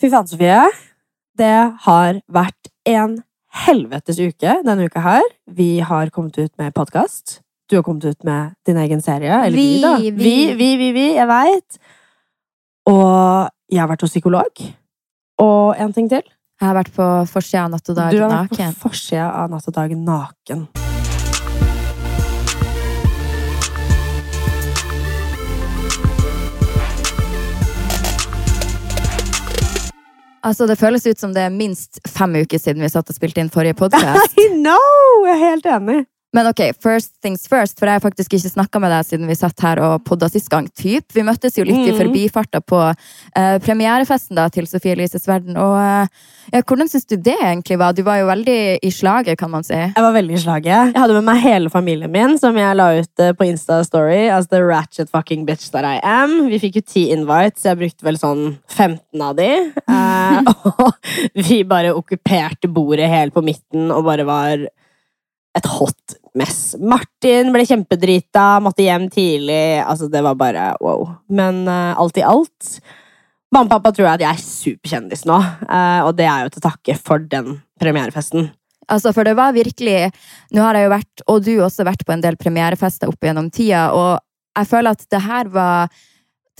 Fy faen, Sofie. Det har vært en helvetes uke denne uka her. Vi har kommet ut med podkast. Du har kommet ut med din egen serie. Eller vi, Vi, da. vi. vi, vi, vi, vi jeg veit. Og jeg har vært hos psykolog. Og en ting til. Jeg har vært på forsida av Natt og dag Du har vært på forsida av Natt og dag naken. Altså, det føles ut som det er minst fem uker siden vi satt og spilte inn forrige podkast. I know! Jeg er helt enig. Men ok, first things first, for jeg har faktisk ikke snakka med deg siden vi satt her og podda sist gang. Typ. Vi møttes jo litt i Mhm. forbifarta på uh, premierefesten da, til Sofie Elises verden. Og uh, ja, hvordan syns du det egentlig var? Du var jo veldig i slaget, kan man si. Jeg var veldig i slaget. Jeg hadde med meg hele familien min, som jeg la ut eh, på Insta-story. As the ratchet fucking bitch that I am. Vi fikk jo ti invites, jeg brukte vel sånn 15 av de. Uh, og vi bare okkuperte bordet helt på midten og bare var et hot mess. Martin ble kjempedrita, måtte hjem tidlig. Altså, det var bare wow. Men uh, alt i alt Mamma og pappa tror at jeg er superkjendis nå, uh, og det er jo til takke for den premierefesten. Altså, for det var virkelig Nå har jeg jo vært, og du også, vært på en del premierefester opp gjennom tida, og jeg føler at det her var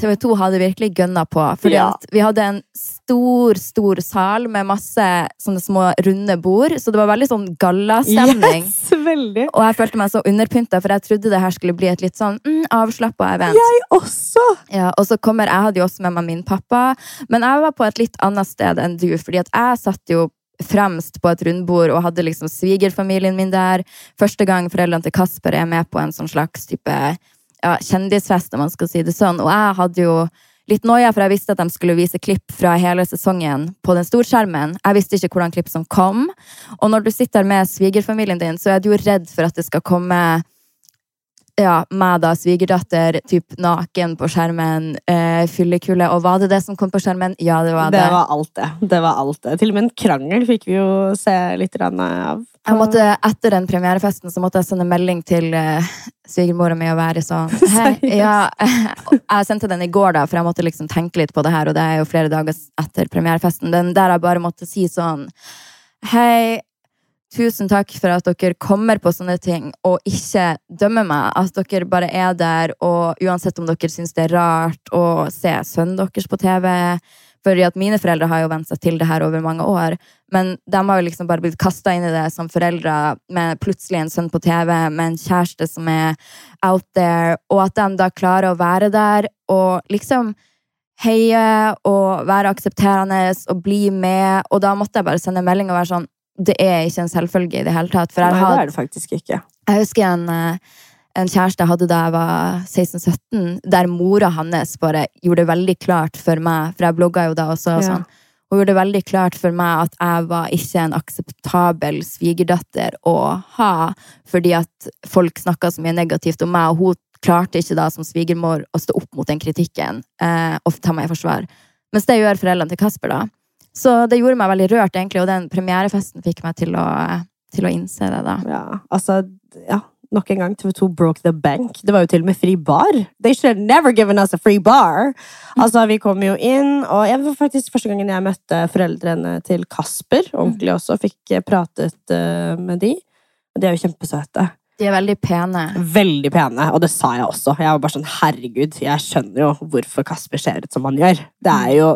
TV 2 hadde virkelig gønna på. Fordi Ja. at vi hadde en stor, stor sal med masse sånne små runde bord, så det var veldig sånn gallastemning. Yes, veldig. Og jeg følte meg så underpynta, for jeg trodde det her skulle bli et litt sånn mm, avslappa event. Jeg også! Ja, og så kommer, Jeg hadde jo også med meg min pappa, men jeg var på et litt annet sted enn du. fordi at jeg satt jo fremst på et rundbord og hadde liksom svigerfamilien min der. Første gang foreldrene til Kasper er med på en sånn slags type ja, kjendisfest, om man skal si det sånn. Og jeg hadde jo litt noia, for jeg visste at de skulle vise klipp fra hele sesongen på den storskjermen. Jeg visste ikke hvordan klipp som kom. Og når du sitter med svigerfamilien din, så er du jo redd for at det skal komme ja, meg da, svigerdatter, typ naken på skjermen, eh, fyllekule. Og var det det som kom på skjermen? Ja, det var det. Det var alt det. det var alt det. Til og med en krangel fikk vi jo se litt av. Jeg måtte, etter den premierefesten så måtte jeg sende melding til eh, svigermora mi og være sånn Hei, ja, Jeg sendte den i går, da, for jeg måtte liksom tenke litt på det her, og det er jo flere dager etter premierefesten. Den der jeg bare måtte si sånn Hei, tusen takk for at dere kommer på sånne ting og ikke dømmer meg. At dere bare er der, og uansett om dere syns det er rart å se sønnen deres på TV fordi at mine foreldre har jo vent seg til det her over mange år. Men de har jo liksom bare blitt kasta inn i det som foreldre med plutselig en sønn på TV, med en kjæreste som er out there, og at de da klarer å være der og liksom heie og være aksepterende og bli med. Og da måtte jeg bare sende melding og være sånn Det er ikke en selvfølge i det hele tatt. For Nei, jeg, det er det faktisk ikke. jeg husker en, eh, en kjæreste jeg hadde da jeg var 16-17, der mora hans bare gjorde det veldig klart for meg, for jeg blogga jo da også, og sånn. Hun gjorde det veldig klart for meg at jeg var ikke en akseptabel svigerdatter å ha, fordi at folk snakka så mye negativt om meg, og hun klarte ikke da som svigermor å stå opp mot den kritikken eh, og ta meg i forsvar. Mens det gjør foreldrene til Kasper, da. Så det gjorde meg veldig rørt, egentlig, og den premierefesten fikk meg til å, til å innse det, da. Ja, altså, ja. Nok en gang, TV2 broke the bank. Det var jo til og med fri bar. They should have never given us a free bar! Altså, vi kom jo inn, og jeg var faktisk første gangen jeg møtte foreldrene til Kasper, ordentlig også, fikk eh, pratet eh, med de. Og de er jo kjempesøte. De er veldig pene. Veldig pene, og det sa jeg også. Jeg var bare sånn, herregud, jeg skjønner jo hvorfor Kasper ser ut som han gjør. Det er jo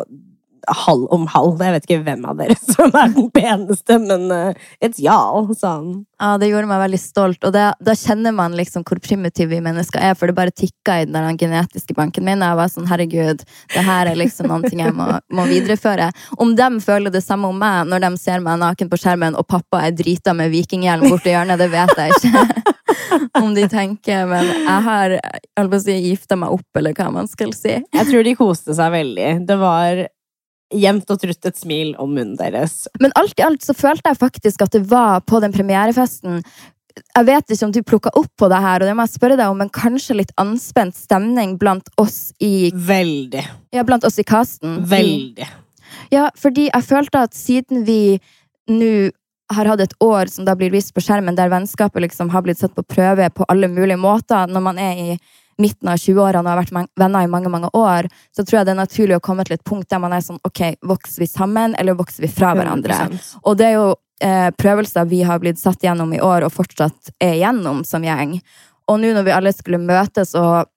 halv om halv. Jeg vet ikke hvem av dere som er den peneste, men uh, it's y'all, sa han. Ja, det gjorde meg veldig stolt, og det, da kjenner man liksom hvor primitive vi mennesker er, for det bare tikka i den der genetiske banken min, og jeg var sånn, herregud, det her er liksom noen ting jeg må, må videreføre. Om de føler det samme om meg når de ser meg naken på skjermen, og pappa er drita med vikinghjelm borti hjørnet, det vet jeg ikke. om de tenker, men jeg har, jeg si, gifta meg opp, eller hva man skal si. Jeg tror de koste seg veldig. Det var jevnt og trutt et smil om munnen deres. Men alt i alt så følte jeg faktisk at det var på den premierefesten jeg vet ikke om du plukka opp på det her, og det må jeg spørre deg om, men kanskje litt anspent stemning blant oss i, Veldig. ja, blant oss i casten? Veldig. Ja, fordi jeg følte at siden vi nå har hatt et år som da blir vist på skjermen, der vennskapet liksom har blitt satt på prøve på alle mulige måter, når man er i midten av 20-årene og har vært venner i mange mange år, så tror jeg det er naturlig å komme til et punkt der man er sånn ok, vokser vi sammen, eller vokser vi fra hverandre? 100%. Og det er jo eh, prøvelser vi har blitt satt gjennom i år, og fortsatt er igjennom som gjeng. Og nå når vi alle skulle møtes og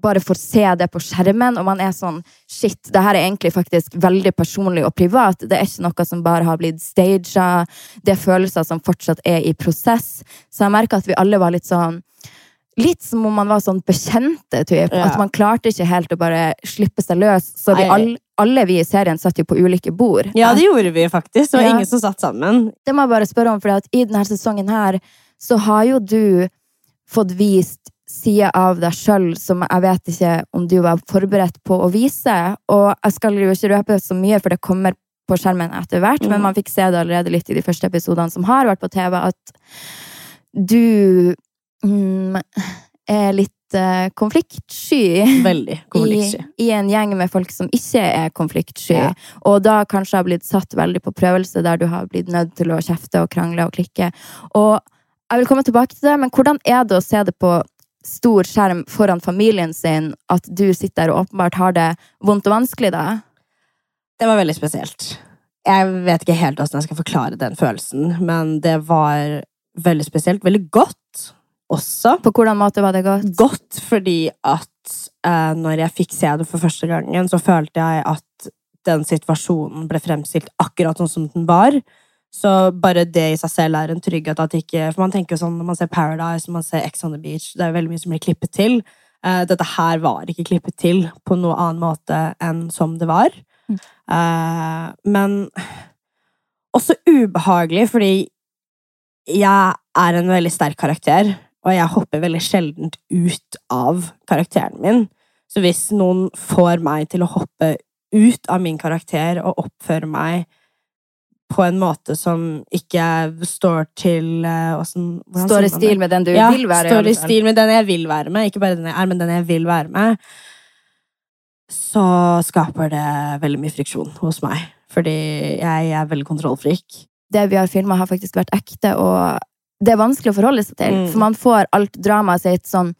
bare får se det på skjermen, og man er sånn Shit, det her er egentlig faktisk veldig personlig og privat. Det er ikke noe som bare har blitt staged. Det er følelser som fortsatt er i prosess. Så jeg merker at vi alle var litt sånn Litt som om man var sånn bekjente, typ. Ja. At man klarte ikke helt å bare slippe seg løs. Så vi all, alle, vi i serien satt jo på ulike bord. Ja, det gjorde vi faktisk. Det var Ja. ingen som satt sammen. Det må jeg bare spørre om, for i denne sesongen her, så har jo du fått vist sider av deg sjøl som jeg vet ikke om du var forberedt på å vise. Og jeg skal jo ikke røpe så mye, for det kommer på skjermen etter hvert, men Mm. man fikk se det allerede litt i de første episodene som har vært på TV, at du mm, er litt eh, konfliktsky Veldig konfliktsky. i, i en gjeng med folk som ikke er konfliktsky, Ja. og da kanskje har blitt satt veldig på prøvelse, der du har blitt nødt til å kjefte og krangle og klikke. Og jeg vil komme tilbake til det, men hvordan er det å se det på stor skjerm foran familien sin, at du sitter der og åpenbart har det vondt og vanskelig, da? Det var veldig spesielt. Jeg vet ikke helt hvordan jeg skal forklare den følelsen, men det var veldig spesielt. Veldig godt også. På hvordan måte var det godt? Godt fordi at eh, når jeg fikk se det for første gangen, så følte jeg at den situasjonen ble fremstilt akkurat sånn som den var. Så bare det i seg selv er en trygghet at ikke For man tenker jo sånn når man ser Paradise, når man ser Ex on the Beach, det er veldig mye som blir klippet til. Eh, dette her var ikke klippet til på noe annen måte enn som det var. Mm. Eh, men også ubehagelig, fordi jeg er en veldig sterk karakter, og jeg hopper veldig sjeldent ut av karakteren min. Så hvis noen får meg til å hoppe ut av min karakter og oppføre meg på en måte som ikke står til hvordan Står i stil med den du ja, vil være? Ja, står i stil med den jeg vil være med. Ikke bare den jeg er, men den jeg vil være med. Så skaper det veldig mye friksjon hos meg. Fordi jeg er veldig kontrollfrik. det vi har filma, har faktisk vært ekte, og det er vanskelig å forholde seg til. Mm. For man får alt dramaet sitt sånn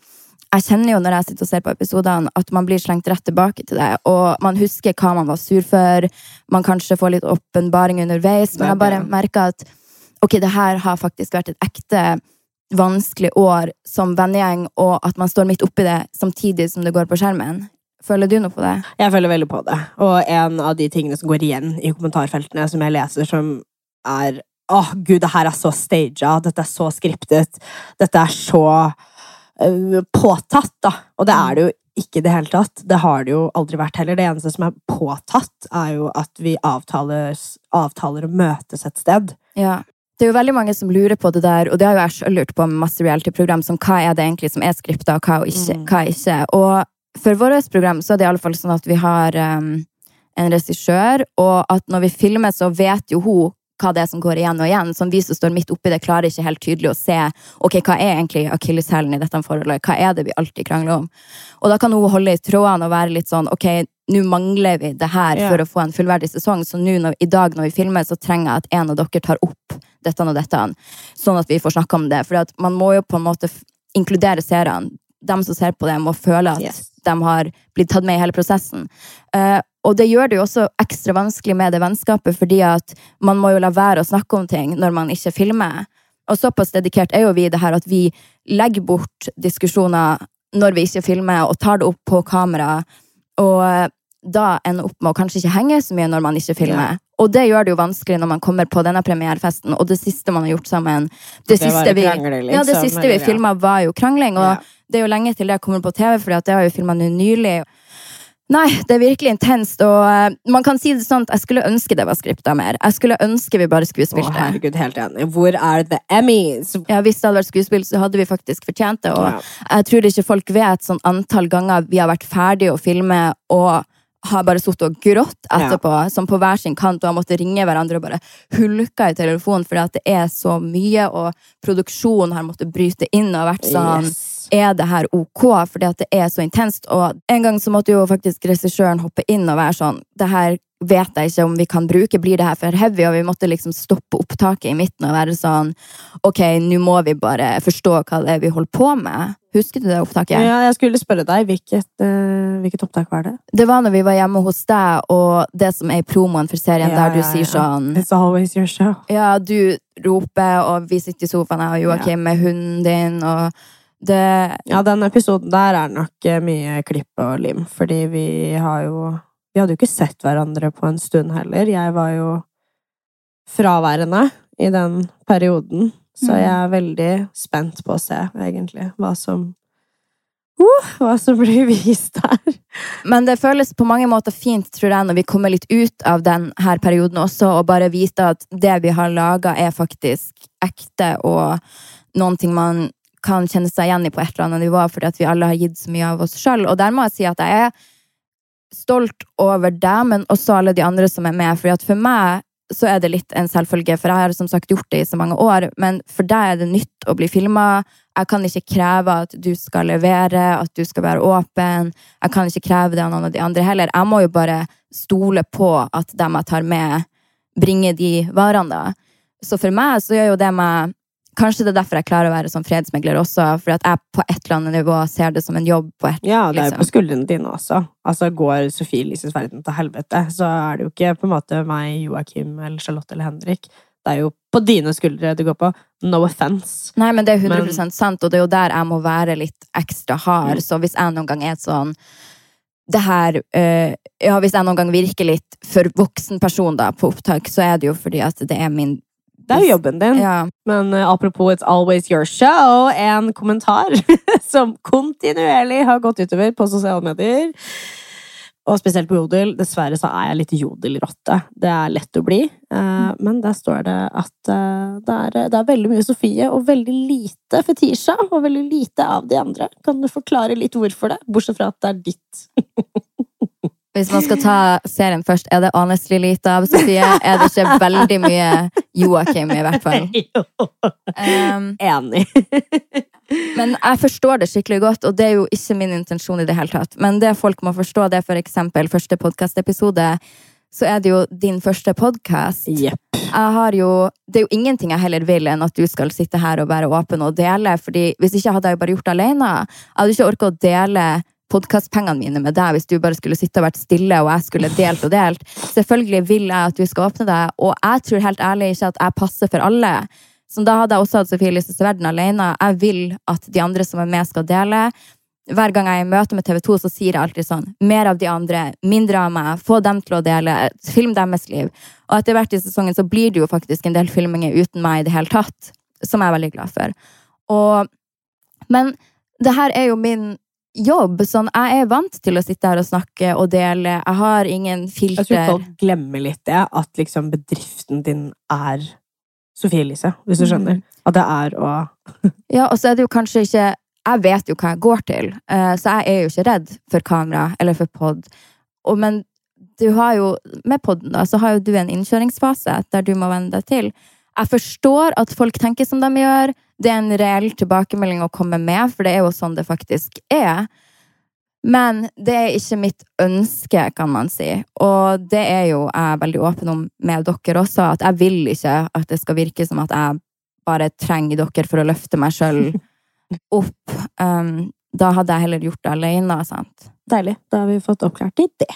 Jeg kjenner jo når jeg sitter og ser på episodene, at man blir slengt rett tilbake til det, og man husker hva man var sur for, man kanskje får litt åpenbaring underveis, men jeg bare merker at ok, det her har faktisk vært et ekte vanskelig år som vennegjeng, og at man står midt oppi det samtidig som det går på skjermen. Føler du noe på det? Jeg føler veldig på det. Og en av de tingene som går igjen i kommentarfeltene, som jeg leser, som er Åh, gud, det her er så staged. Dette er så skriptet. Dette er så uh, påtatt, da. Og det er det jo ikke i det hele tatt. Det har det jo aldri vært heller. Det eneste som er påtatt, er jo at vi avtaler, avtaler å møtes et sted. Ja. Det er jo veldig mange som lurer på det der, og det har jo jeg selv lurt på med masse reality-program, som hva er det egentlig som er skripta, og hva, er ikke, Mm. hva er ikke. Og for vårt program så er det i alle fall sånn at vi har um, en regissør, og at når vi filmer, så vet jo hun hva det er som går igjen og igjen. Som vi som står midt oppi det, klarer ikke helt tydelig å se ok, hva er egentlig akilleshælen i dette forholdet. Hva er det vi alltid krangler om? Og da kan hun holde i trådene og være litt sånn ok, nå mangler vi det her for å få en fullverdig sesong, så nå når, i dag når vi filmer, så trenger jeg at en av dere tar opp dette og dette, sånn at vi får snakke om det. For man må jo på en måte inkludere seerne. De som ser på det, må føle at Yes. de har blitt tatt med i hele prosessen. Eh, og det gjør det jo også ekstra vanskelig med det vennskapet, fordi at man må jo la være å snakke om ting når man ikke filmer. Og såpass dedikert er jo vi i det her at vi legger bort diskusjoner når vi ikke filmer, og tar det opp på kamera. Og eh, da ender opp med å kanskje ikke henge så mye når man ikke filmer. Og det gjør det jo vanskelig når man kommer på denne premierefesten, og det siste man har gjort sammen Det, Det siste vi, krangling, ja, det liksom, siste vi ja. filma, var jo krangling. Og Ja. det er jo lenge til det kommer på TV, for det har jo filma nå nylig. Nei, det er virkelig intenst, og eh, man kan si det sånn at jeg skulle ønske det var skripta mer. Jeg skulle ønske vi bare skulle Å, spilt det. herregud, helt enig. Hvor er The Emmys? Ja, Hvis det hadde vært skuespill, så hadde vi faktisk fortjent det. Og Ja. jeg tror ikke folk vet sånn antall ganger vi har vært ferdige å filme og har bare sittet og grått etterpå, som på hver sin kant, og har måttet ringe hverandre og bare hulka i telefonen fordi at det er så mye, og produksjonen har måttet bryte inn og vært sånn Yes. Er det her ok, fordi at det er så intenst. Og en gang så måtte jo faktisk regissøren hoppe inn og være sånn Det her vet jeg ikke om vi kan bruke, blir det her for heavy? Og vi måtte liksom stoppe opptaket i midten og være sånn Ok, nå må vi bare forstå hva det er vi holder på med. Husker du det opptaket? Ja, jeg skulle spørre deg, hvilket, uh, hvilket opptak var det? Det var når vi var hjemme hos deg, og det som er i promoen for serien, Ja, der du ja, sier ja. sånn It's always your show. Ja, du roper, og vi sitter i sofaen, jeg og Joakim med hunden din, og det Ja, den episoden der er nok eh, mye klipp og lim, fordi vi har jo Vi hadde jo ikke sett hverandre på en stund heller. Jeg var jo fraværende i den perioden, så Mm. jeg er veldig spent på å se, egentlig, hva som uh, Hva som blir vist der. Men det føles på mange måter fint, tror jeg, når vi kommer litt ut av den her perioden også, og bare vite at det vi har laga, er faktisk ekte, og noen ting man kan kjenne seg igjen i på et eller annet nivå, fordi at vi alle har gitt så mye av oss sjøl. Og der må jeg si at jeg er stolt over deg, men også alle de andre som er med. Fordi at for meg så er det litt en selvfølge, for jeg har som sagt gjort det i så mange år. Men for deg er det nytt å bli filma. Jeg kan ikke kreve at du skal levere, at du skal være åpen. Jeg kan ikke kreve det av noen av de andre heller. Jeg må jo bare stole på at dem jeg tar med, bringer de varene, da. Så for meg så gjør jo det meg Kanskje det er derfor jeg klarer å være sånn fredsmegler også, for at jeg på et eller annet nivå ser det som en jobb på et Ja, det er jo liksom. på skuldrene dine også. Altså, går Sofie Elises verden til helvete, så er det jo ikke på en måte meg, Joakim eller Charlotte eller Henrik. Det er jo på dine skuldre det går på. No offense. Nei, men det er 100 Men- sant, og det er jo der jeg må være litt ekstra hard. Mm. Så hvis jeg noen gang er sånn det her, øh, ja, Hvis jeg noen gang virker litt for voksen person da, på opptak, så er det jo fordi at det er min Det er jo jobben din. ja. Men uh, apropos It's Always Your Show, en kommentar som kontinuerlig har gått utover på sosiale medier. Og spesielt på Jodel. Dessverre så er jeg litt jodelrotte. Det er lett å bli. Uh, men der står det at uh, det, er, det er veldig mye Sofie og veldig lite Fetisha. Og veldig lite av de andre. Kan du forklare litt hvorfor det? Bortsett fra at det er ditt. Hvis man skal ta serien først, er det honestly lite av Sofie? Er det ikke veldig mye Joakim, i hvert fall? Um, Enig. Men jeg forstår det skikkelig godt, og det er jo ikke min intensjon i det hele tatt. Men det folk må forstå, det er for eksempel første podkastepisode, så er det jo din første podkast. Yep. Jeg har jo Det er jo ingenting jeg heller vil enn at du skal sitte her og være åpen og dele, fordi hvis ikke hadde jeg jo bare gjort det alene. Jeg hadde ikke orka å dele podkastpengene mine med deg hvis du bare skulle sitte og vært stille og jeg skulle delt og delt. Selvfølgelig vil jeg at du skal åpne deg, og jeg tror helt ærlig ikke at jeg passer for alle. Så da hadde jeg også hatt Sofie Elises verden alene. Jeg vil at de andre som er med, skal dele. Hver gang jeg er i møte med TV 2, så sier jeg alltid sånn Mer av de andre, mindre av meg, få dem til å dele, film deres liv. Og etter hvert i sesongen så blir det jo faktisk en del filminger uten meg i det hele tatt, som jeg er veldig glad for. Og, men det her er jo min jobb, sånn jeg er vant til å sitte her og snakke og dele. Jeg har ingen filter. Jeg tror folk glemmer litt det, at liksom bedriften din er Sofie Elise, hvis du skjønner. At det er å Ja, og så er det jo kanskje ikke Jeg vet jo hva jeg går til, eh, så jeg er jo ikke redd for kamera eller for pod. Men du har jo, med podden, da, så har jo du en innkjøringsfase der du må venne deg til. Jeg forstår at folk tenker som de gjør. Det er en reell tilbakemelding å komme med, for det er jo sånn det faktisk er. Men det er ikke mitt ønske, kan man si. Og det er jo jeg veldig åpen om med dere også, at jeg vil ikke at det skal virke som at jeg bare trenger dere for å løfte meg sjøl opp. Um, da hadde jeg heller gjort det alene. Sant? Deilig. Da har vi fått oppklart i det.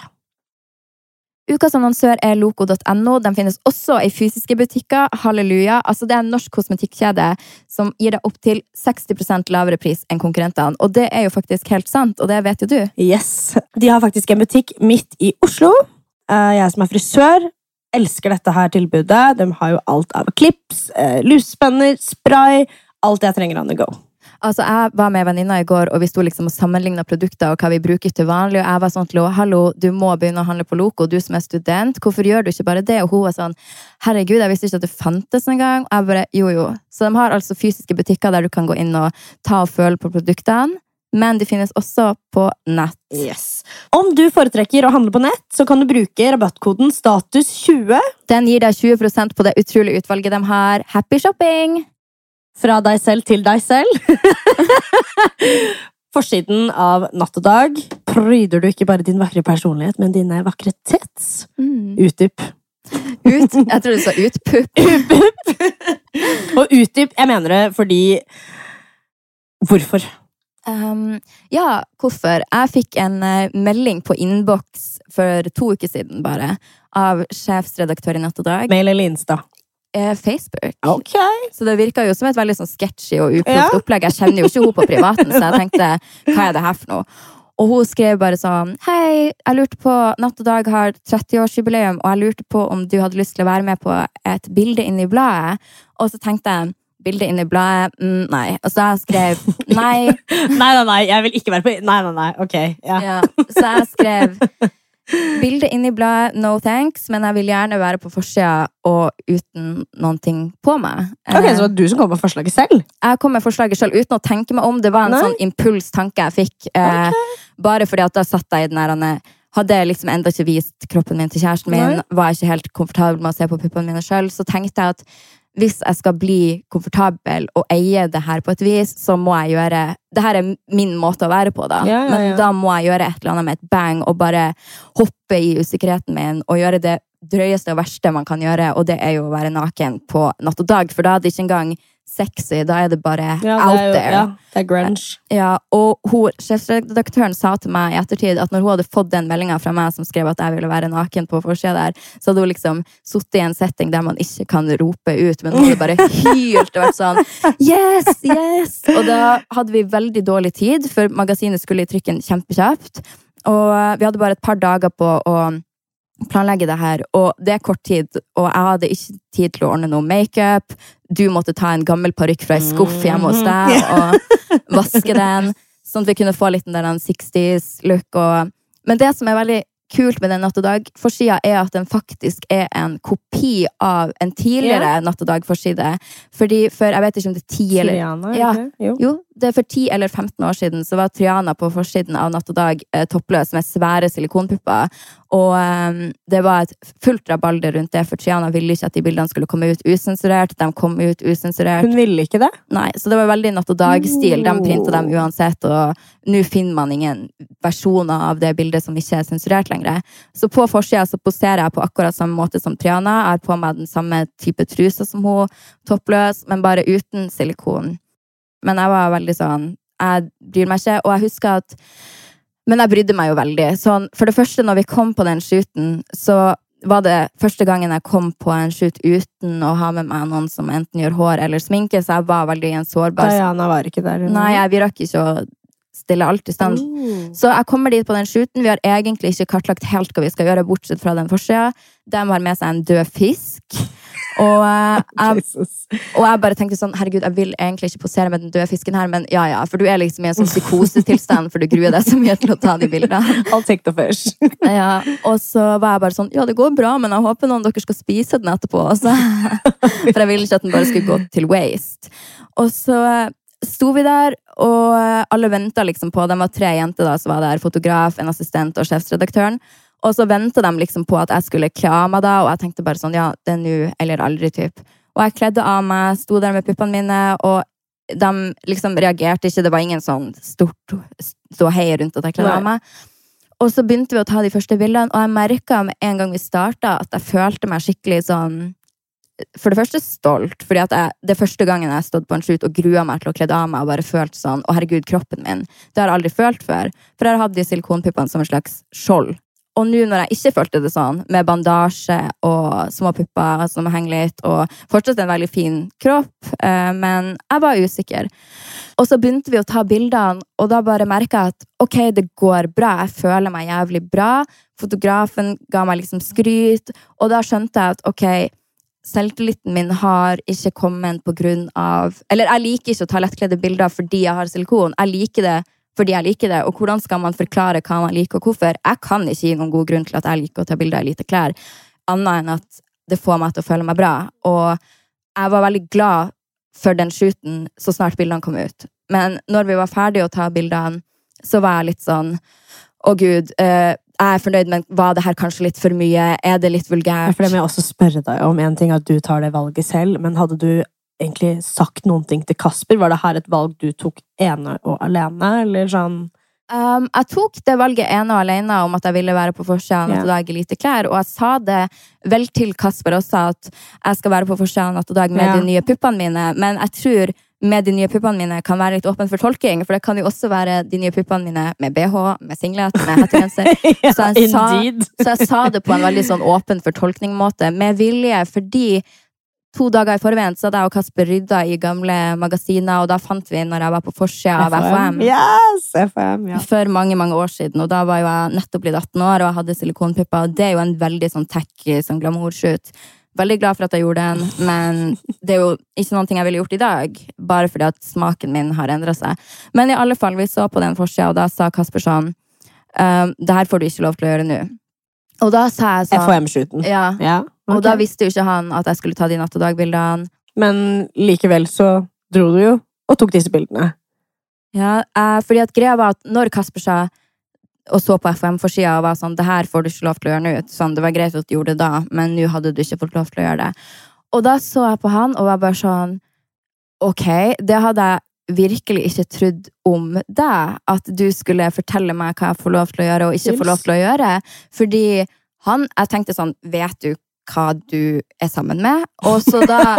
Ukas annonsør er loco.no. Den finnes også i fysiske butikker. Halleluja. Altså, det er en norsk kosmetikkjede som gir deg opptil 60% lavere pris enn konkurrentene. Og det er jo faktisk helt sant, og det vet jo du. Yes. De har faktisk en butikk midt i Oslo. Eh, Jeg som er frisør, elsker dette her tilbudet. De har jo alt av klips, eh, luspenner, spray. Alt jeg trenger on the go. Altså, Jeg var med venninna i går, og vi sto liksom og sammenligna produkter og hva vi bruker til vanlig. Og jeg var sånn til henne hallo, du må begynne å handle på Loco, du som er student. Hvorfor gjør du ikke bare det? Og hun var sånn herregud, jeg visste ikke at det fantes engang. Jeg bare jo, jo. Så de har altså fysiske butikker der du kan gå inn og ta og føle på produktene. Men de finnes også på nett. Yes. Om du foretrekker å handle på nett, så kan du bruke rabattkoden status20. Den gir deg 20% på det utrolige utvalget de har. Happy shopping! Fra deg selv til deg selv. Forsiden av Natt og Dag pryder du ikke bare din vakre personlighet, men dine vakre tits. Mm. Utdyp. Ut, jeg tror du sa utpupp. Og utdyp, jeg mener det fordi Hvorfor? Um, ja, hvorfor? Jeg fikk en eh, melding på innboks for to uker siden bare, av sjefsredaktør i Natt og Dag. Mail eller Insta? Facebook. Okay. Så det virka jo som et veldig sånn sketchy og uproft Ja. opplegg. Jeg kjenner jo ikke henne på privaten, så jeg tenkte hva er det her for noe? Og hun skrev bare sånn Hei, jeg lurte på Natt og Dag har 30-årsjubileum, og jeg lurte på om du hadde lyst til å være med på et bilde inni bladet. Og så tenkte jeg bilde inni bladet? Mm, nei. Og så jeg skrev nei. Nei, nei, nei, jeg vil ikke være på Nei, nei, nei. Ok. Ja. Ja, så jeg skrev bilde inni bladet, no thanks, men jeg vil gjerne være på forsida og uten noen ting på meg. Ok, Eh, Så det var du som kom med forslaget selv? jeg kom med forslaget selv uten å tenke meg om. Det var en Nei. sånn impulstanke jeg fikk. Okay. Bare fordi at da satt jeg i den der Hadde liksom enda ikke vist kroppen min til kjæresten min, Nei. var ikke helt komfortabel med å se på puppene mine sjøl, så tenkte jeg at hvis jeg skal bli komfortabel og eie det her på et vis, så må jeg gjøre Det her er min måte å være på, da. Ja, ja, ja. Men da må jeg gjøre et eller annet med et bang og bare hoppe i usikkerheten min og gjøre det drøyeste og verste man kan gjøre, og det er jo å være naken på natt og dag, for da det ikke engang sexy, da er det bare Ja, out det jo, there. ja, det er grunge. Ja, og hun, sa til meg i ettertid at når hun hadde fått den meldinga fra meg som skrev at jeg ville være naken på forsida der, så hadde hun liksom sittet i en setting der man ikke kan rope ut, men hun hadde bare hylt og vært sånn Yes! Yes! Og da hadde vi veldig dårlig tid, for magasinet skulle i trykken kjempekjapt. Og vi hadde bare et par dager på å planlegge det her, og det er kort tid, og jeg hadde ikke tid til å ordne noe makeup. Du måtte ta en gammel parykk fra ei skuff hjemme hos deg og vaske den, sånn at vi kunne få litt den der 60s-look. Men det som er veldig kult med den Natt og Dag-forsida, er at den faktisk er en kopi av en tidligere Natt og Dag-forside. Fordi for jeg vet ikke om det er ti eller Triana, Ja. Jo. jo, det er for 10 eller 15 år siden så var Triana på forsiden av Natt og Dag eh, toppløs med svære silikonpupper. Og eh, det var et fullt rabalder rundt det, for Triana ville ikke at de bildene skulle komme ut usensurert. De kom ut usensurert. Hun ville ikke det? Nei, så det var veldig Natt og Dag-stil. De printa dem uansett, og nå finner man ingen versjoner av det bildet som ikke er sensurert lenger. Så på forsida så poserer jeg på akkurat samme måte som Triana. Jeg har på meg den samme type truser som hun, toppløs, men bare uten silikon. Men jeg var veldig sånn Jeg bryr meg ikke, og jeg husker at Men jeg brydde meg jo veldig. Sånn, for det første, når vi kom på den shooten, så var det første gangen jeg kom på en shoot uten å ha med meg noen som enten gjør hår eller sminke, så jeg var veldig i en sårbar Diana var ikke der. Nei, jeg, vi rakk ikke å stille alt i stand. Mm. Så jeg kommer dit på den shooten. Vi har egentlig ikke kartlagt helt hva vi skal gjøre, bortsett fra den forsida. De har med seg en død fisk. Og, eh, jeg, og jeg bare tenkte sånn, herregud, jeg vil egentlig ikke posere med den døde fisken her, men ja, ja, for du er liksom i en sånn psykosetilstand, for du gruer deg så mye til å ta de bildene. I'll take the fish. Ja, og så var jeg bare sånn, ja, det går bra, men jeg håper noen av dere skal spise den etterpå. Også. for jeg ville ikke at den bare skulle gå til waste. Og så sto vi der, og alle venta liksom på De var tre jenter da, som var der. Fotograf, en assistent og sjefsredaktøren. Og så venta de liksom på at jeg skulle kle av meg, da, og jeg tenkte bare sånn, ja, det er nå eller aldri, typ. Og jeg kledde av meg, sto der med puppene mine, og de liksom reagerte ikke. Det var ingen sånn stort ståhei rundt at jeg kledde av meg. Og så begynte vi å ta de første bildene, og jeg merka med en gang vi starta, at jeg følte meg skikkelig sånn For det første stolt, fordi at jeg, det er første gangen jeg har stått på en shoot og grua meg til å kle av meg og bare følt sånn Å, herregud, kroppen min. Det har jeg aldri følt før. For jeg har hatt de silikonpuppene som en slags skjold. Og nå når jeg ikke følte det sånn, med bandasje og små pupper som henger litt, og fortsatt en veldig fin kropp, eh, men jeg var usikker. Og så begynte vi å ta bildene, og da bare merka jeg at ok, det går bra. Jeg føler meg jævlig bra. Fotografen ga meg liksom skryt, og da skjønte jeg at ok, selvtilliten min har ikke kommet på grunn av Eller jeg liker ikke å ta lettkledde bilder fordi jeg har silikon. Jeg liker det fordi jeg liker det. Og hvordan skal man forklare hva man liker, og hvorfor? Jeg kan ikke gi noen god grunn til at jeg liker å ta bilder i lite klær, annet enn at det får meg til å føle meg bra. Og jeg var veldig glad for den shooten så snart bildene kom ut. Men når vi var ferdige å ta bildene, så var jeg litt sånn Å, gud. eh, jeg er fornøyd, men var det her kanskje litt for mye? Er det litt Ja, vulgært? For det må jeg også spørre deg om en ting, at du tar det valget selv, men hadde du egentlig sagt noen ting til Kasper? Var det her et valg du tok ene og alene, eller sånn Um, jeg tok det valget ene og alene om at jeg ville være på forsida Natt og Dag i lite klær, og jeg sa det vel til Kasper også, at jeg skal være på forsida Natt og Dag med Ja. de nye puppene mine, men jeg tror med de nye puppene mine kan være litt åpen for tolking, for det kan jo også være de nye puppene mine med BH, med singlet, med hettegenser. Så jeg sa- Så jeg sa det på en veldig sånn åpen for tolkning-måte, med vilje, fordi to dager i forveien så hadde jeg og Kasper rydda i gamle magasiner, og da fant vi når jeg var på forsida av FHM. Yes, FHM, ja. For mange mange år siden, og da var jo jeg nettopp blitt 18 år og jeg hadde silikonpupper. og Det er jo en veldig sånn tacky sånn glamourshoot. Veldig glad for at jeg gjorde den, men det er jo ikke noe jeg ville gjort i dag. Bare fordi at smaken min har endra seg. Men i alle fall, vi så på den forsida, og da sa Kasper sånn ehm, Det her får du ikke lov til å gjøre nå. Og da sa jeg sånn FHM-shooten. Ja. Ja, Og okay. da visste jo ikke han at jeg skulle ta de natt og dag-bildene. Men likevel så dro du jo og tok disse bildene. Ja, eh, fordi at greia var at når Kasper sa og så på FM-forsida og var sånn Det her får du ikke lov til å gjøre nå. Sånn, det var greit at du gjorde det da, men nå hadde du ikke fått lov til å gjøre det. Og da så jeg på han og var bare sånn Ok, det hadde jeg virkelig ikke trodd om deg. At du skulle fortelle meg hva jeg får lov til å gjøre og ikke får lov til å gjøre. Fordi han Jeg tenkte sånn Vet du hva du er sammen med? Og så da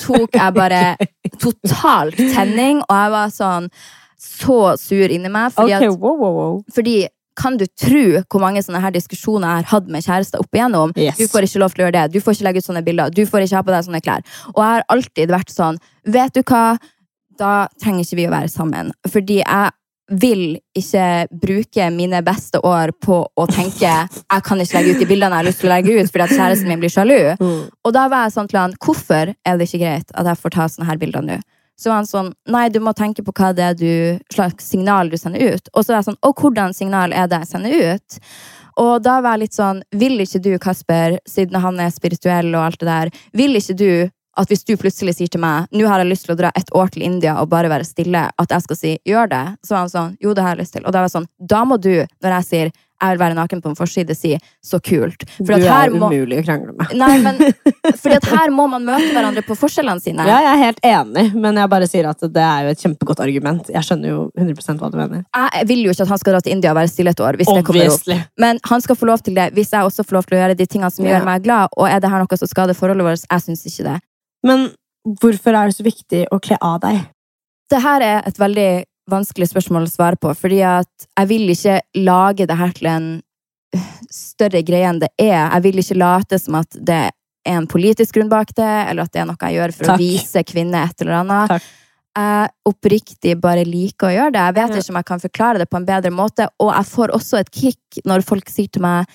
tok jeg bare totalt tenning, og jeg var sånn så sur inni meg. Fordi, Ok, at, wow, wow, wow. fordi kan du tro hvor mange sånne her diskusjoner jeg har hatt med kjærester opp igjennom? Yes. Du får ikke lov til å gjøre det, du får ikke legge ut sånne bilder, du får ikke ha på deg sånne klær. Og jeg har alltid vært sånn, vet du hva, da trenger ikke vi å være sammen. Fordi jeg vil ikke bruke mine beste år på å tenke jeg kan ikke legge ut de bildene jeg har lyst til å legge ut fordi at kjæresten min blir sjalu. Mm. Og da var jeg sånn til han, hvorfor er det ikke greit at jeg får ta sånne her bilder nå? Så var han sånn, nei, du må tenke på hva det er du, slags signal du sender ut. Og så var jeg sånn, og hvordan signal er det jeg sender ut? Og da var jeg litt sånn, vil ikke du, Kasper, siden han er spirituell og alt det der, vil ikke du at hvis du plutselig sier til meg nå har jeg lyst til å dra et år til India og bare være stille, at jeg skal si gjør det, så var han sånn jo, det har jeg lyst til. Og da var jeg sånn, da må du, når jeg sier jeg vil være naken på en forside, si så kult. Du at her er må- umulig å krangle med. Nei, men fordi at her må man møte hverandre på forskjellene sine. Ja, jeg er helt enig, men jeg bare sier at det er jo et kjempegodt argument. Jeg skjønner jo 100% hva du mener. Jeg vil jo ikke at han skal dra til India og være stille et år. hvis det kommer opp. Men han skal få lov til det hvis jeg også får lov til å gjøre de tingene som Ja. gjør meg glad. Og er det her noe som skader forholdet vårt? Jeg syns ikke det. Men hvorfor er det så viktig å kle av deg? Det her er et veldig vanskelig spørsmål å svare på, fordi at jeg vil ikke lage det her til en øh, større greie enn det er. Jeg vil ikke late som at det er en politisk grunn bak det, eller at det er noe jeg gjør for Takk. å vise kvinner et eller annet. Takk. Jeg oppriktig bare liker å gjøre det. Jeg vet Ja. ikke om jeg kan forklare det på en bedre måte, og jeg får også et kick når folk sier til meg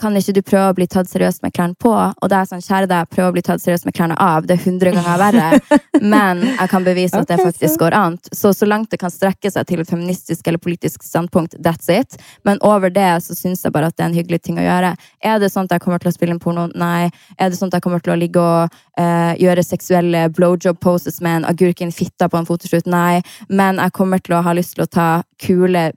kan ikke du prøve å bli tatt seriøst med klærne på? Og det er sånn, kjære deg, prøv å bli tatt seriøst med klærne av. Det er hundre ganger verre. Men jeg kan bevise at det faktisk går an. Så så langt det kan strekke seg til et feministisk eller politisk standpunkt, that's it. Men over det så syns jeg bare at det er en hyggelig ting å gjøre. Er det sånn at jeg kommer til å spille en porno? Nei. Er det sånn at jeg kommer til å ligge og uh, gjøre seksuelle blowjob poses med en agurk i en fitta på en fotoshoot? Nei. Men jeg kommer til å ha lyst til å ta kule,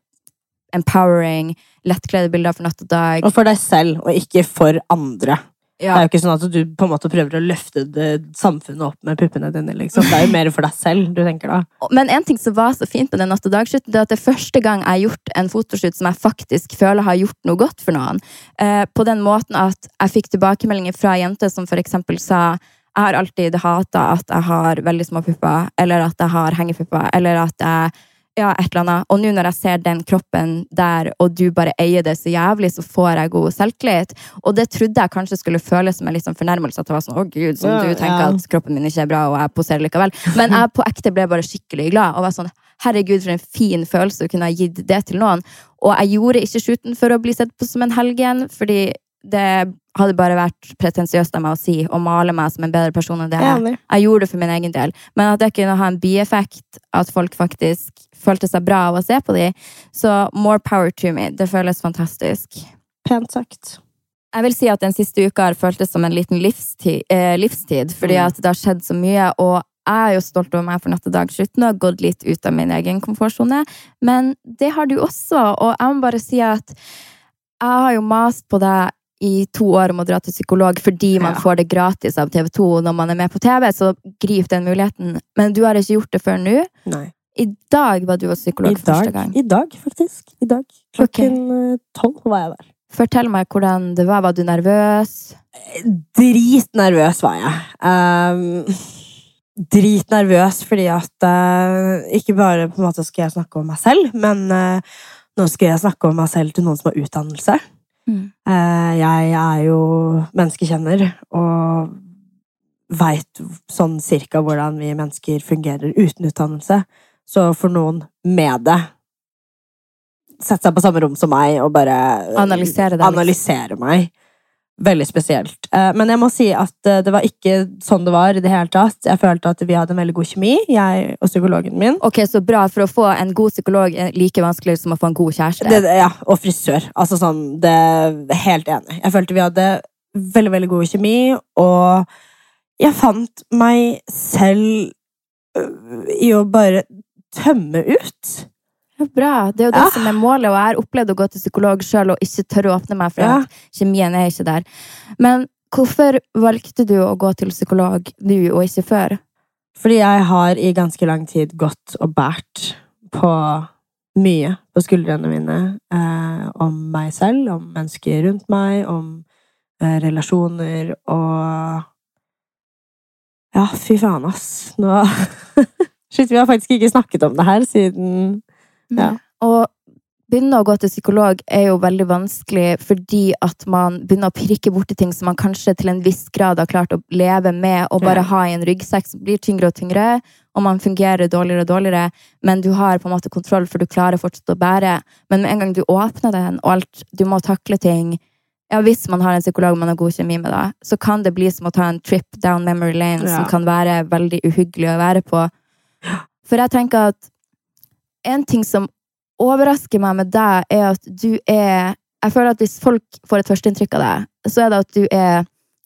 empowering, lettkledde bilder for natt og dag. Og for deg selv, og ikke for andre. Det er jo ikke sånn at du på en måte prøver å løfte det samfunnet opp med puppene dine. Liksom. Det er jo mer for deg selv du tenker da. Men en ting som var så fint med den natt og dag-shooten, det er at det er første gang jeg har gjort en fotoshoot som jeg faktisk føler har gjort noe godt for noen. Eh, på den måten at jeg fikk tilbakemeldinger fra jenter som eksempel sa jeg har alltid hata at jeg har veldig små pupper, eller at jeg har hengepupper, eller at jeg ja, et eller annet. Og nå når jeg ser den kroppen der, og du bare eier det så jævlig, så får jeg god selvtillit. Og det trodde jeg kanskje skulle føles som en sånn fornærmelse. At det var sånn, å gud, som du tenker ja. at kroppen min ikke er bra, og jeg poserer likevel. Men jeg på ekte ble bare skikkelig glad. Og var sånn, herregud, for en fin følelse å kunne ha gitt det til noen. Og jeg gjorde ikke shooten for å bli sett på som en helgen, fordi det hadde bare vært pretensiøst av meg å si, å male meg som en bedre person enn det jeg er. Jeg gjorde det for min egen del. Men at det kunne ha en bieffekt, at folk faktisk følte seg bra av å se på de, så more power to me. Det føles fantastisk. Pent sagt. Jeg vil si at den siste uka har føltes som en liten livstid, eh, livstid fordi Mm. at det har skjedd så mye, og jeg er jo stolt over meg for natt og dag slutten og har gått litt ut av min egen komfortsone, men det har du også, og jeg må bare si at jeg har jo mast på deg i to år om å dra til psykolog fordi man Ja. får det gratis av TV 2 når man er med på TV, så grip den muligheten. Men du har ikke gjort det før nå. Nei. I dag var du hos psykolog dag, første gang. I dag, faktisk. I dag. Klokken tolv tolv var jeg der. Fortell meg hvordan det var. Var du nervøs? Dritnervøs var jeg. Um, dritnervøs fordi at uh, Ikke bare på en måte skal jeg snakke om meg selv, men uh, nå skal jeg snakke om meg selv til noen som har utdannelse. Mm. Eh, jeg er jo menneskekjenner og veit sånn cirka hvordan vi mennesker fungerer uten utdannelse. Så for noen med det Sette seg på samme rom som meg og bare Analysere det, analysere meg. Veldig spesielt. Eh, Men jeg må si at eh, det var ikke sånn det var i det hele tatt. Jeg følte at vi hadde en veldig god kjemi, jeg og psykologen min. Ok, Så bra. For å få en god psykolog er like vanskelig som å få en god kjæreste. Det, ja, og frisør. Altså sånn, det Helt enig. Jeg følte vi hadde veldig, veldig god kjemi, og jeg fant meg selv øh, i å bare tømme ut. Ja, Bra. Det er jo det Ja. som er målet, og jeg har opplevd å gå til psykolog sjøl og ikke tørre å åpne meg for Ja. kjemien er ikke der. Men hvorfor valgte du å gå til psykolog nå og ikke før? Fordi jeg har i ganske lang tid gått og båret på mye på skuldrene mine eh, om meg selv, om mennesker rundt meg, om eh, relasjoner og Ja, fy faen, ass. Nå Shit, vi har faktisk ikke snakket om det her siden Ja. Og begynne å gå til psykolog er jo veldig vanskelig fordi at man begynner å pirke borti ting som man kanskje til en viss grad har klart å leve med og bare ha i en ryggsekk som blir tyngre og tyngre, og man fungerer dårligere og dårligere, men du har på en måte kontroll, for du klarer fortsatt å bære. Men med en gang du åpner den, og alt, du må takle ting ja, Hvis man har en psykolog man har god kjemi med, da, så kan det bli som å ta en trip down memory lane Ja. som kan være veldig uhyggelig å være på. For jeg tenker at en ting som overrasker meg med deg, er at du er Jeg føler at hvis folk får et førsteinntrykk av deg, så er det at du er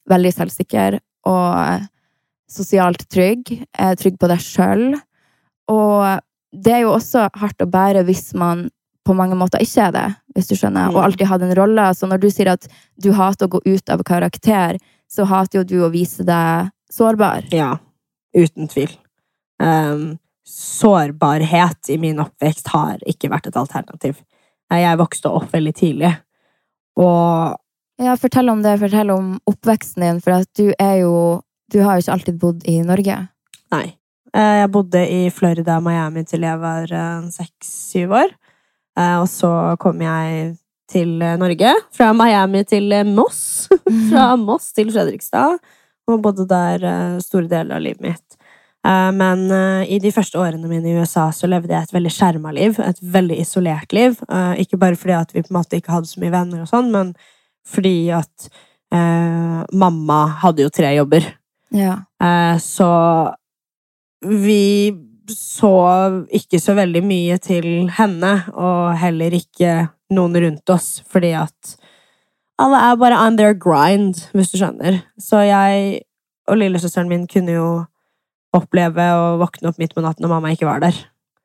veldig selvsikker og sosialt trygg. Er trygg på deg sjøl. Og det er jo også hardt å bære hvis man på mange måter ikke er det, hvis du skjønner, og Mm. alltid hatt en rolle. Så når du sier at du hater å gå ut av karakter, så hater jo du å vise deg sårbar. Ja, uten tvil. Um, sårbarhet i min oppvekst har ikke vært et alternativ. Eh, Jeg vokste opp veldig tidlig, og Ja, fortell om det. Fortell om oppveksten din, for at du er jo Du har jo ikke alltid bodd i Norge. nei. Eh, Jeg bodde i Florida og Miami til jeg var seks-syv år. Eh, Og så kom jeg til eh, Norge. Fra Miami til eh, Moss. Fra Moss til Fredrikstad. Og bodde der eh, store deler av livet mitt. Eh, Men eh, i de første årene mine i USA så levde jeg et veldig skjerma liv. Et veldig isolert liv. Eh, Ikke bare fordi at vi på en måte ikke hadde så mye venner, og sånn, men fordi at eh, mamma hadde jo tre jobber. Ja. Eh, Så vi så ikke så veldig mye til henne, og heller ikke noen rundt oss, fordi at alle er bare on their grind, hvis du skjønner. Så jeg og lillesøsteren min kunne jo oppleve å våkne opp midt på natten når mamma ikke var der.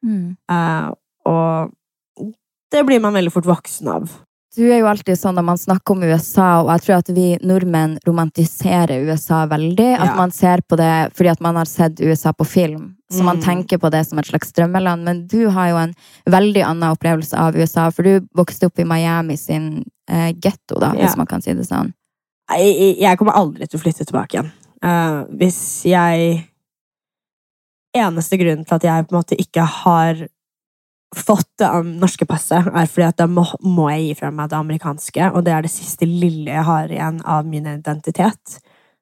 Mm. Eh, og det blir man veldig fort voksen av. Du er jo alltid sånn når man snakker om USA, og jeg tror at vi nordmenn romantiserer USA veldig. At Ja. man ser på det fordi at man har sett USA på film. Så man Mm. tenker på det som et slags drømmeland. Men du har jo en veldig annen opplevelse av USA, for du vokste opp i Miami sin eh, getto, da, Ja. hvis man kan si det sånn. Jeg, jeg kommer aldri til å flytte tilbake igjen. Uh, hvis jeg Eneste grunnen til at jeg på en måte ikke har fått det norske passet, er fordi at da må, må jeg gi fra meg det amerikanske, og det er det siste lille jeg har igjen av min identitet.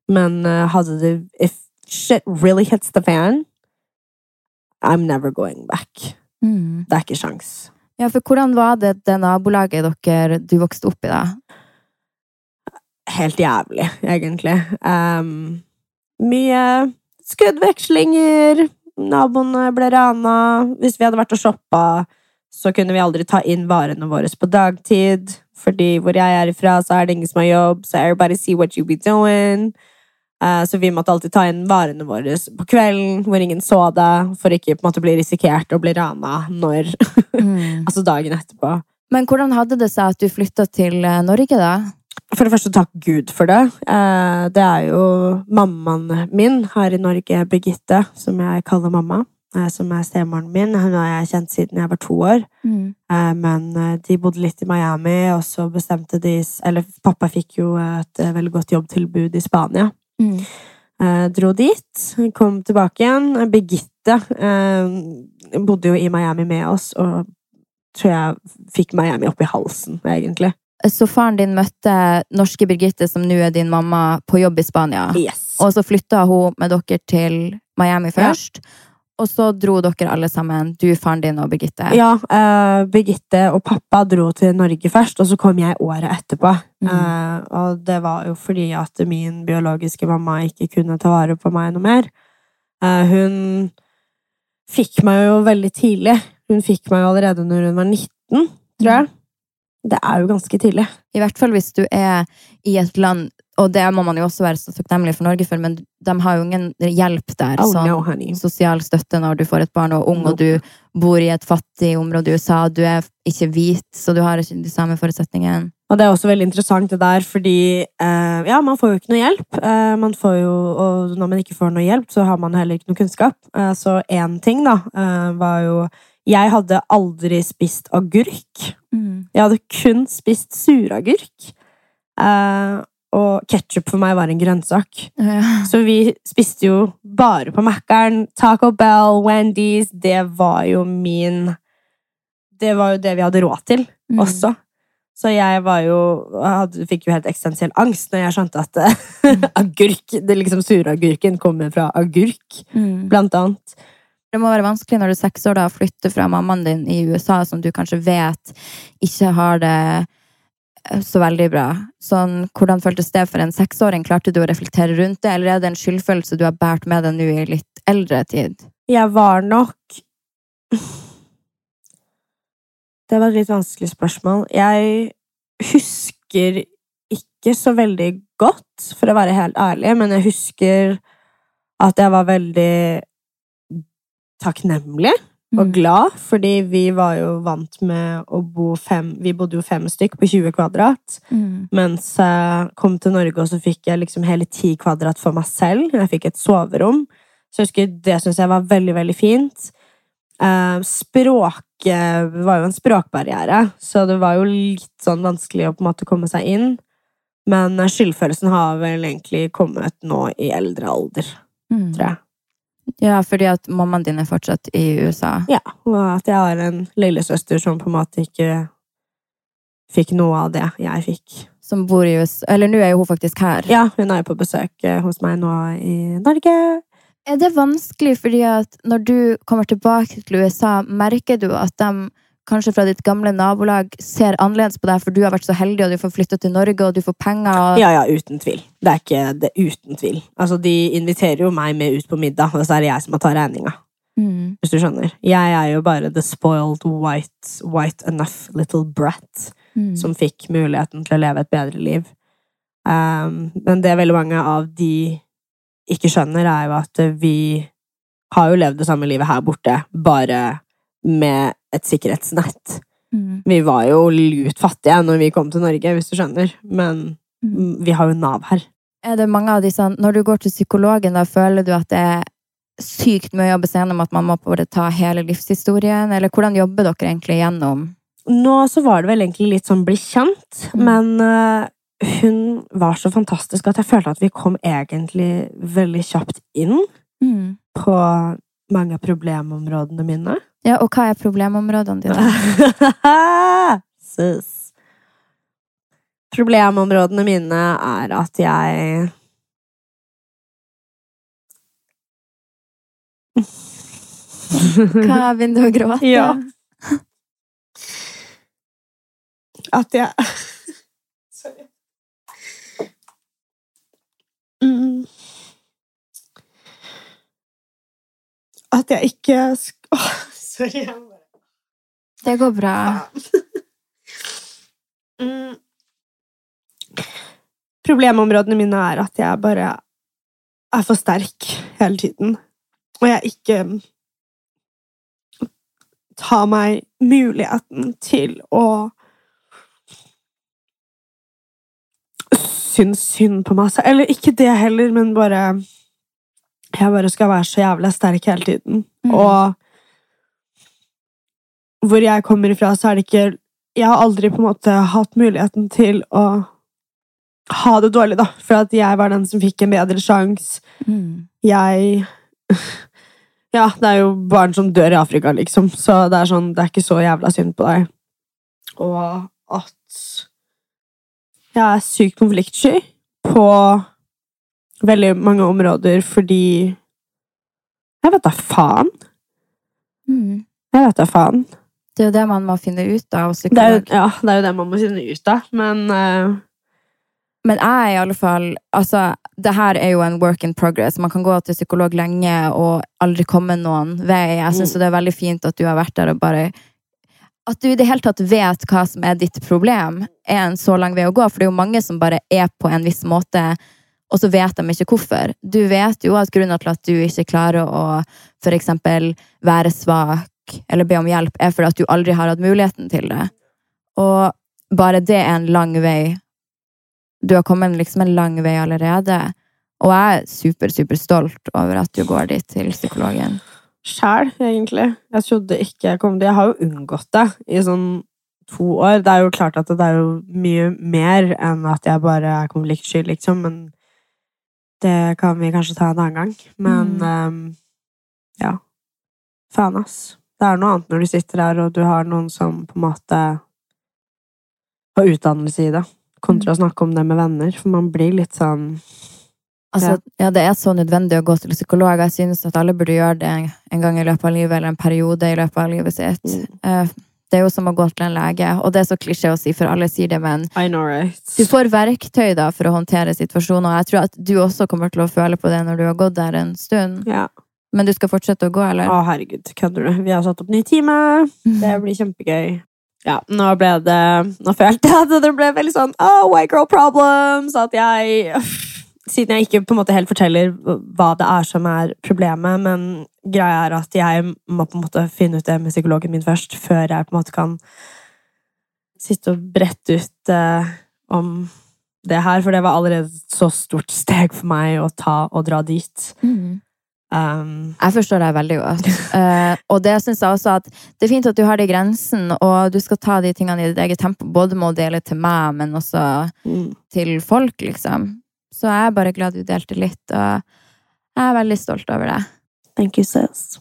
Men uh, hadde det If shit really hits the fan, I'm never going back. Det er ikke sjans. Ja, for hvordan var det det nabolaget dere, du vokste opp i, da? helt jævlig, egentlig. Um, mye skuddvekslinger, naboene ble rana. Hvis vi hadde vært og shoppa, så kunne vi aldri ta inn varene våre på dagtid. Fordi hvor jeg er ifra, så er det ingen som har jobb, så everybody see what you be doing. Uh, så vi måtte alltid ta inn varene våre på kvelden, hvor ingen så det, for ikke på en måte bli risikert å bli rana når Altså dagen etterpå. Men hvordan hadde det seg at du flytta til eh, Norge, da? For det første, takk Gud for det. Eh, det er jo mammaen min her i Norge, Birgitte, som jeg kaller mamma. eh, Som er stemoren min. Hun har jeg kjent siden jeg var to år. Mm. Eh, Men de bodde litt i Miami, og så bestemte de Eller pappa fikk jo et veldig godt jobbtilbud i Spania. Mm. Dro dit, kom tilbake igjen. Birgitte bodde jo i Miami med oss, og tror jeg fikk Miami opp i halsen, egentlig. Så faren din møtte norske Birgitte, som nå er din mamma, på jobb i Spania. Yes. Og så flytta hun med dere til Miami først. Og så dro dere alle sammen, du, faren din og Birgitte. Ja, uh, Birgitte og pappa dro til Norge først, og så kom jeg året etterpå. Mm. Uh, og det var jo fordi at min biologiske mamma ikke kunne ta vare på meg noe mer. Uh, hun fikk meg jo veldig tidlig. Hun fikk meg jo allerede når hun var 19, tror jeg. Det er jo ganske tidlig. I hvert fall hvis du er i et land Og det må man jo også være så takknemlig for Norge for, men de har jo ingen hjelp der. Oh sånn no, sosial støtte når du får et barn og ung, ung, og du bor i et fattig område i USA. Du er ikke hvit, så du har ikke de samme forutsetningene. Og det er også veldig interessant det der, fordi eh, ja, man får jo ikke noe hjelp. Eh, man får jo, og når man ikke får noe hjelp, så har man heller ikke noe kunnskap. Eh, så én ting, da, eh, var jo Jeg hadde aldri spist agurk. Jeg hadde kun spist suragurk. Eh, og ketsjup for meg var en grønnsak. Ja. Så vi spiste jo bare på Mækkern. Taco Bell, Wendy's. Det var jo min Det var jo det vi hadde råd til Mm. også. Så jeg var jo hadde, fikk jo helt eksistensiell angst når jeg skjønte at eh, agurk det liksom Suragurken kommer fra agurk, Mm. blant annet. Det må være vanskelig når du er seks år da, å flytte fra mammaen din i USA, som du kanskje vet ikke har det eh, så veldig bra. Sånn, hvordan føltes det for en seksåring? Klarte du å reflektere rundt det, eller er det en skyldfølelse du har båret med deg nå i litt eldre tid? Jeg var nok Det var et litt vanskelig spørsmål. Jeg husker ikke så veldig godt, for å være helt ærlig, men jeg husker at jeg var veldig takknemlig Mm. og glad, fordi vi var jo vant med å bo fem Vi bodde jo fem stykk på 20 kvadrat. Mm. Mens jeg kom til Norge, og så fikk jeg liksom hele ti kvadrat for meg selv. Jeg fikk et soverom. Så jeg husker det syns jeg var veldig, veldig fint. Eh, språket var jo en språkbarriere, så det var jo litt sånn vanskelig å på en måte komme seg inn. Men skyldfølelsen har vel egentlig kommet nå i eldre alder, Mm. tror jeg. Ja, fordi at mammaen din er fortsatt i USA. Ja, og at jeg har en lillesøster som på en måte ikke fikk noe av det jeg fikk. Som bor i USA. Eller nå er jo hun faktisk her. Ja, hun er jo på besøk eh, hos meg nå i Norge. Er det vanskelig fordi at når du kommer tilbake til USA, merker du at de kanskje fra ditt gamle nabolag ser annerledes på deg, for du har vært så heldig, og du får flytte til Norge, og du får penger og Ja, ja, uten tvil. Det er ikke det, uten tvil. Altså, de inviterer jo meg med ut på middag, og så er det jeg som må ta regninga. Mm. Hvis du skjønner. Jeg er jo bare the spoiled white, white enough little brat Mm. som fikk muligheten til å leve et bedre liv. Um, men det veldig mange av de ikke skjønner, er jo at vi har jo levd det samme livet her borte, bare med et sikkerhetsnett. Mm. Vi var jo lut fattige når vi kom til Norge, hvis du skjønner, men Mm. vi har jo Nav her. Er det mange av disse Når du går til psykologen, da føler du at det er sykt mye å jobbe seg gjennom, at man må bare ta hele livshistorien, eller hvordan jobber dere egentlig gjennom? Nå så var det vel egentlig litt sånn bli kjent, Mm. men uh, hun var så fantastisk at jeg følte at vi kom egentlig veldig kjapt inn Mm. på mange av problemområdene mine. Ja, og hva er problemområdene dine? Sus. Problemområdene mine er at jeg Hva begynner du å gråte? Ja. At jeg Sorry. Mm. At jeg ikke skal... Åh, Sorry. jeg bare- Det går bra. Mm. Problemområdene mine er at jeg bare er for sterk hele tiden. Og jeg ikke tar meg muligheten til å syns synd på meg selv. Eller ikke det heller, men bare Jeg bare skal være så jævla sterk hele tiden. Mm. Og hvor jeg kommer ifra, så er det ikke Jeg har aldri på en måte hatt muligheten til å ha det dårlig, da. For at jeg var den som fikk en bedre sjanse. Mm. Jeg Ja, det er jo barn som dør i Afrika, liksom. Så det er sånn, det er ikke så jævla synd på deg. Og at jeg er sykt konfliktsky på veldig mange områder fordi Jeg vet da faen. Mm. Jeg vet da faen. Det er jo det man må finne ut av. Det er, jo, ja, det er jo det man må finne ut av, men uh... Men jeg i alle fall altså, det her er jo en work in progress. Man kan gå til psykolog lenge og aldri komme noen vei. Jeg syns Mm. det er veldig fint at du har vært der og bare At du i det hele tatt vet hva som er ditt problem, er en så lang vei å gå. For det er jo mange som bare er på en viss måte, og så vet de ikke hvorfor. Du vet jo at grunnen til at du ikke klarer å eksempel være svak eller be om hjelp, er fordi at du aldri har hatt muligheten til det. Og bare det er en lang vei du har kommet liksom en lang vei allerede. Og jeg er super, super stolt over at du går dit til psykologen. Sjæl, egentlig. Jeg trodde ikke jeg kom dit. Jeg har jo unngått det i sånn to år. Det er jo klart at det er jo mye mer enn at jeg bare er konfliktsky, liksom, men det kan vi kanskje ta en annen gang. Men Mm. um, ja. Faen, ass. Det er noe annet når du sitter der, og du har noen som på en måte har utdannelse i det, kontra å snakke om det med venner, for man blir litt sånn Altså, ja, det er så nødvendig å gå til psykolog. Jeg synes at alle burde gjøre det en, gang i løpet av livet, eller en periode i løpet av livet sitt. Mm. Eh, Det er jo som å gå til en lege, og det er så klisjé å si, for alle sier det, men I know, right? du får verktøy da for å håndtere situasjonen, og jeg tror at du også kommer til å føle på det når du har gått der en stund. Ja. Men du skal fortsette å gå, eller? Å, herregud, kødder du? Vi har satt opp ny time. Det blir kjempegøy. Ja, nå ble det Nå følte jeg at det ble veldig sånn oh, white girl problems. At jeg Siden jeg ikke på en måte helt forteller hva det er som er problemet, men greia er at jeg må på en måte finne ut det med psykologen min først, før jeg på en måte kan sitte og brette ut eh, om det her, for det var allerede et så stort steg for meg å ta og dra dit. Mm. Um, Jeg forstår deg veldig godt. uh, og det syns jeg også at det er fint at du har de grensene, og du skal ta de tingene i ditt eget tempo, både med å dele til meg, men også mm. til folk, liksom. Så jeg er bare glad du delte litt, og jeg er veldig stolt over det. Thank you, sis.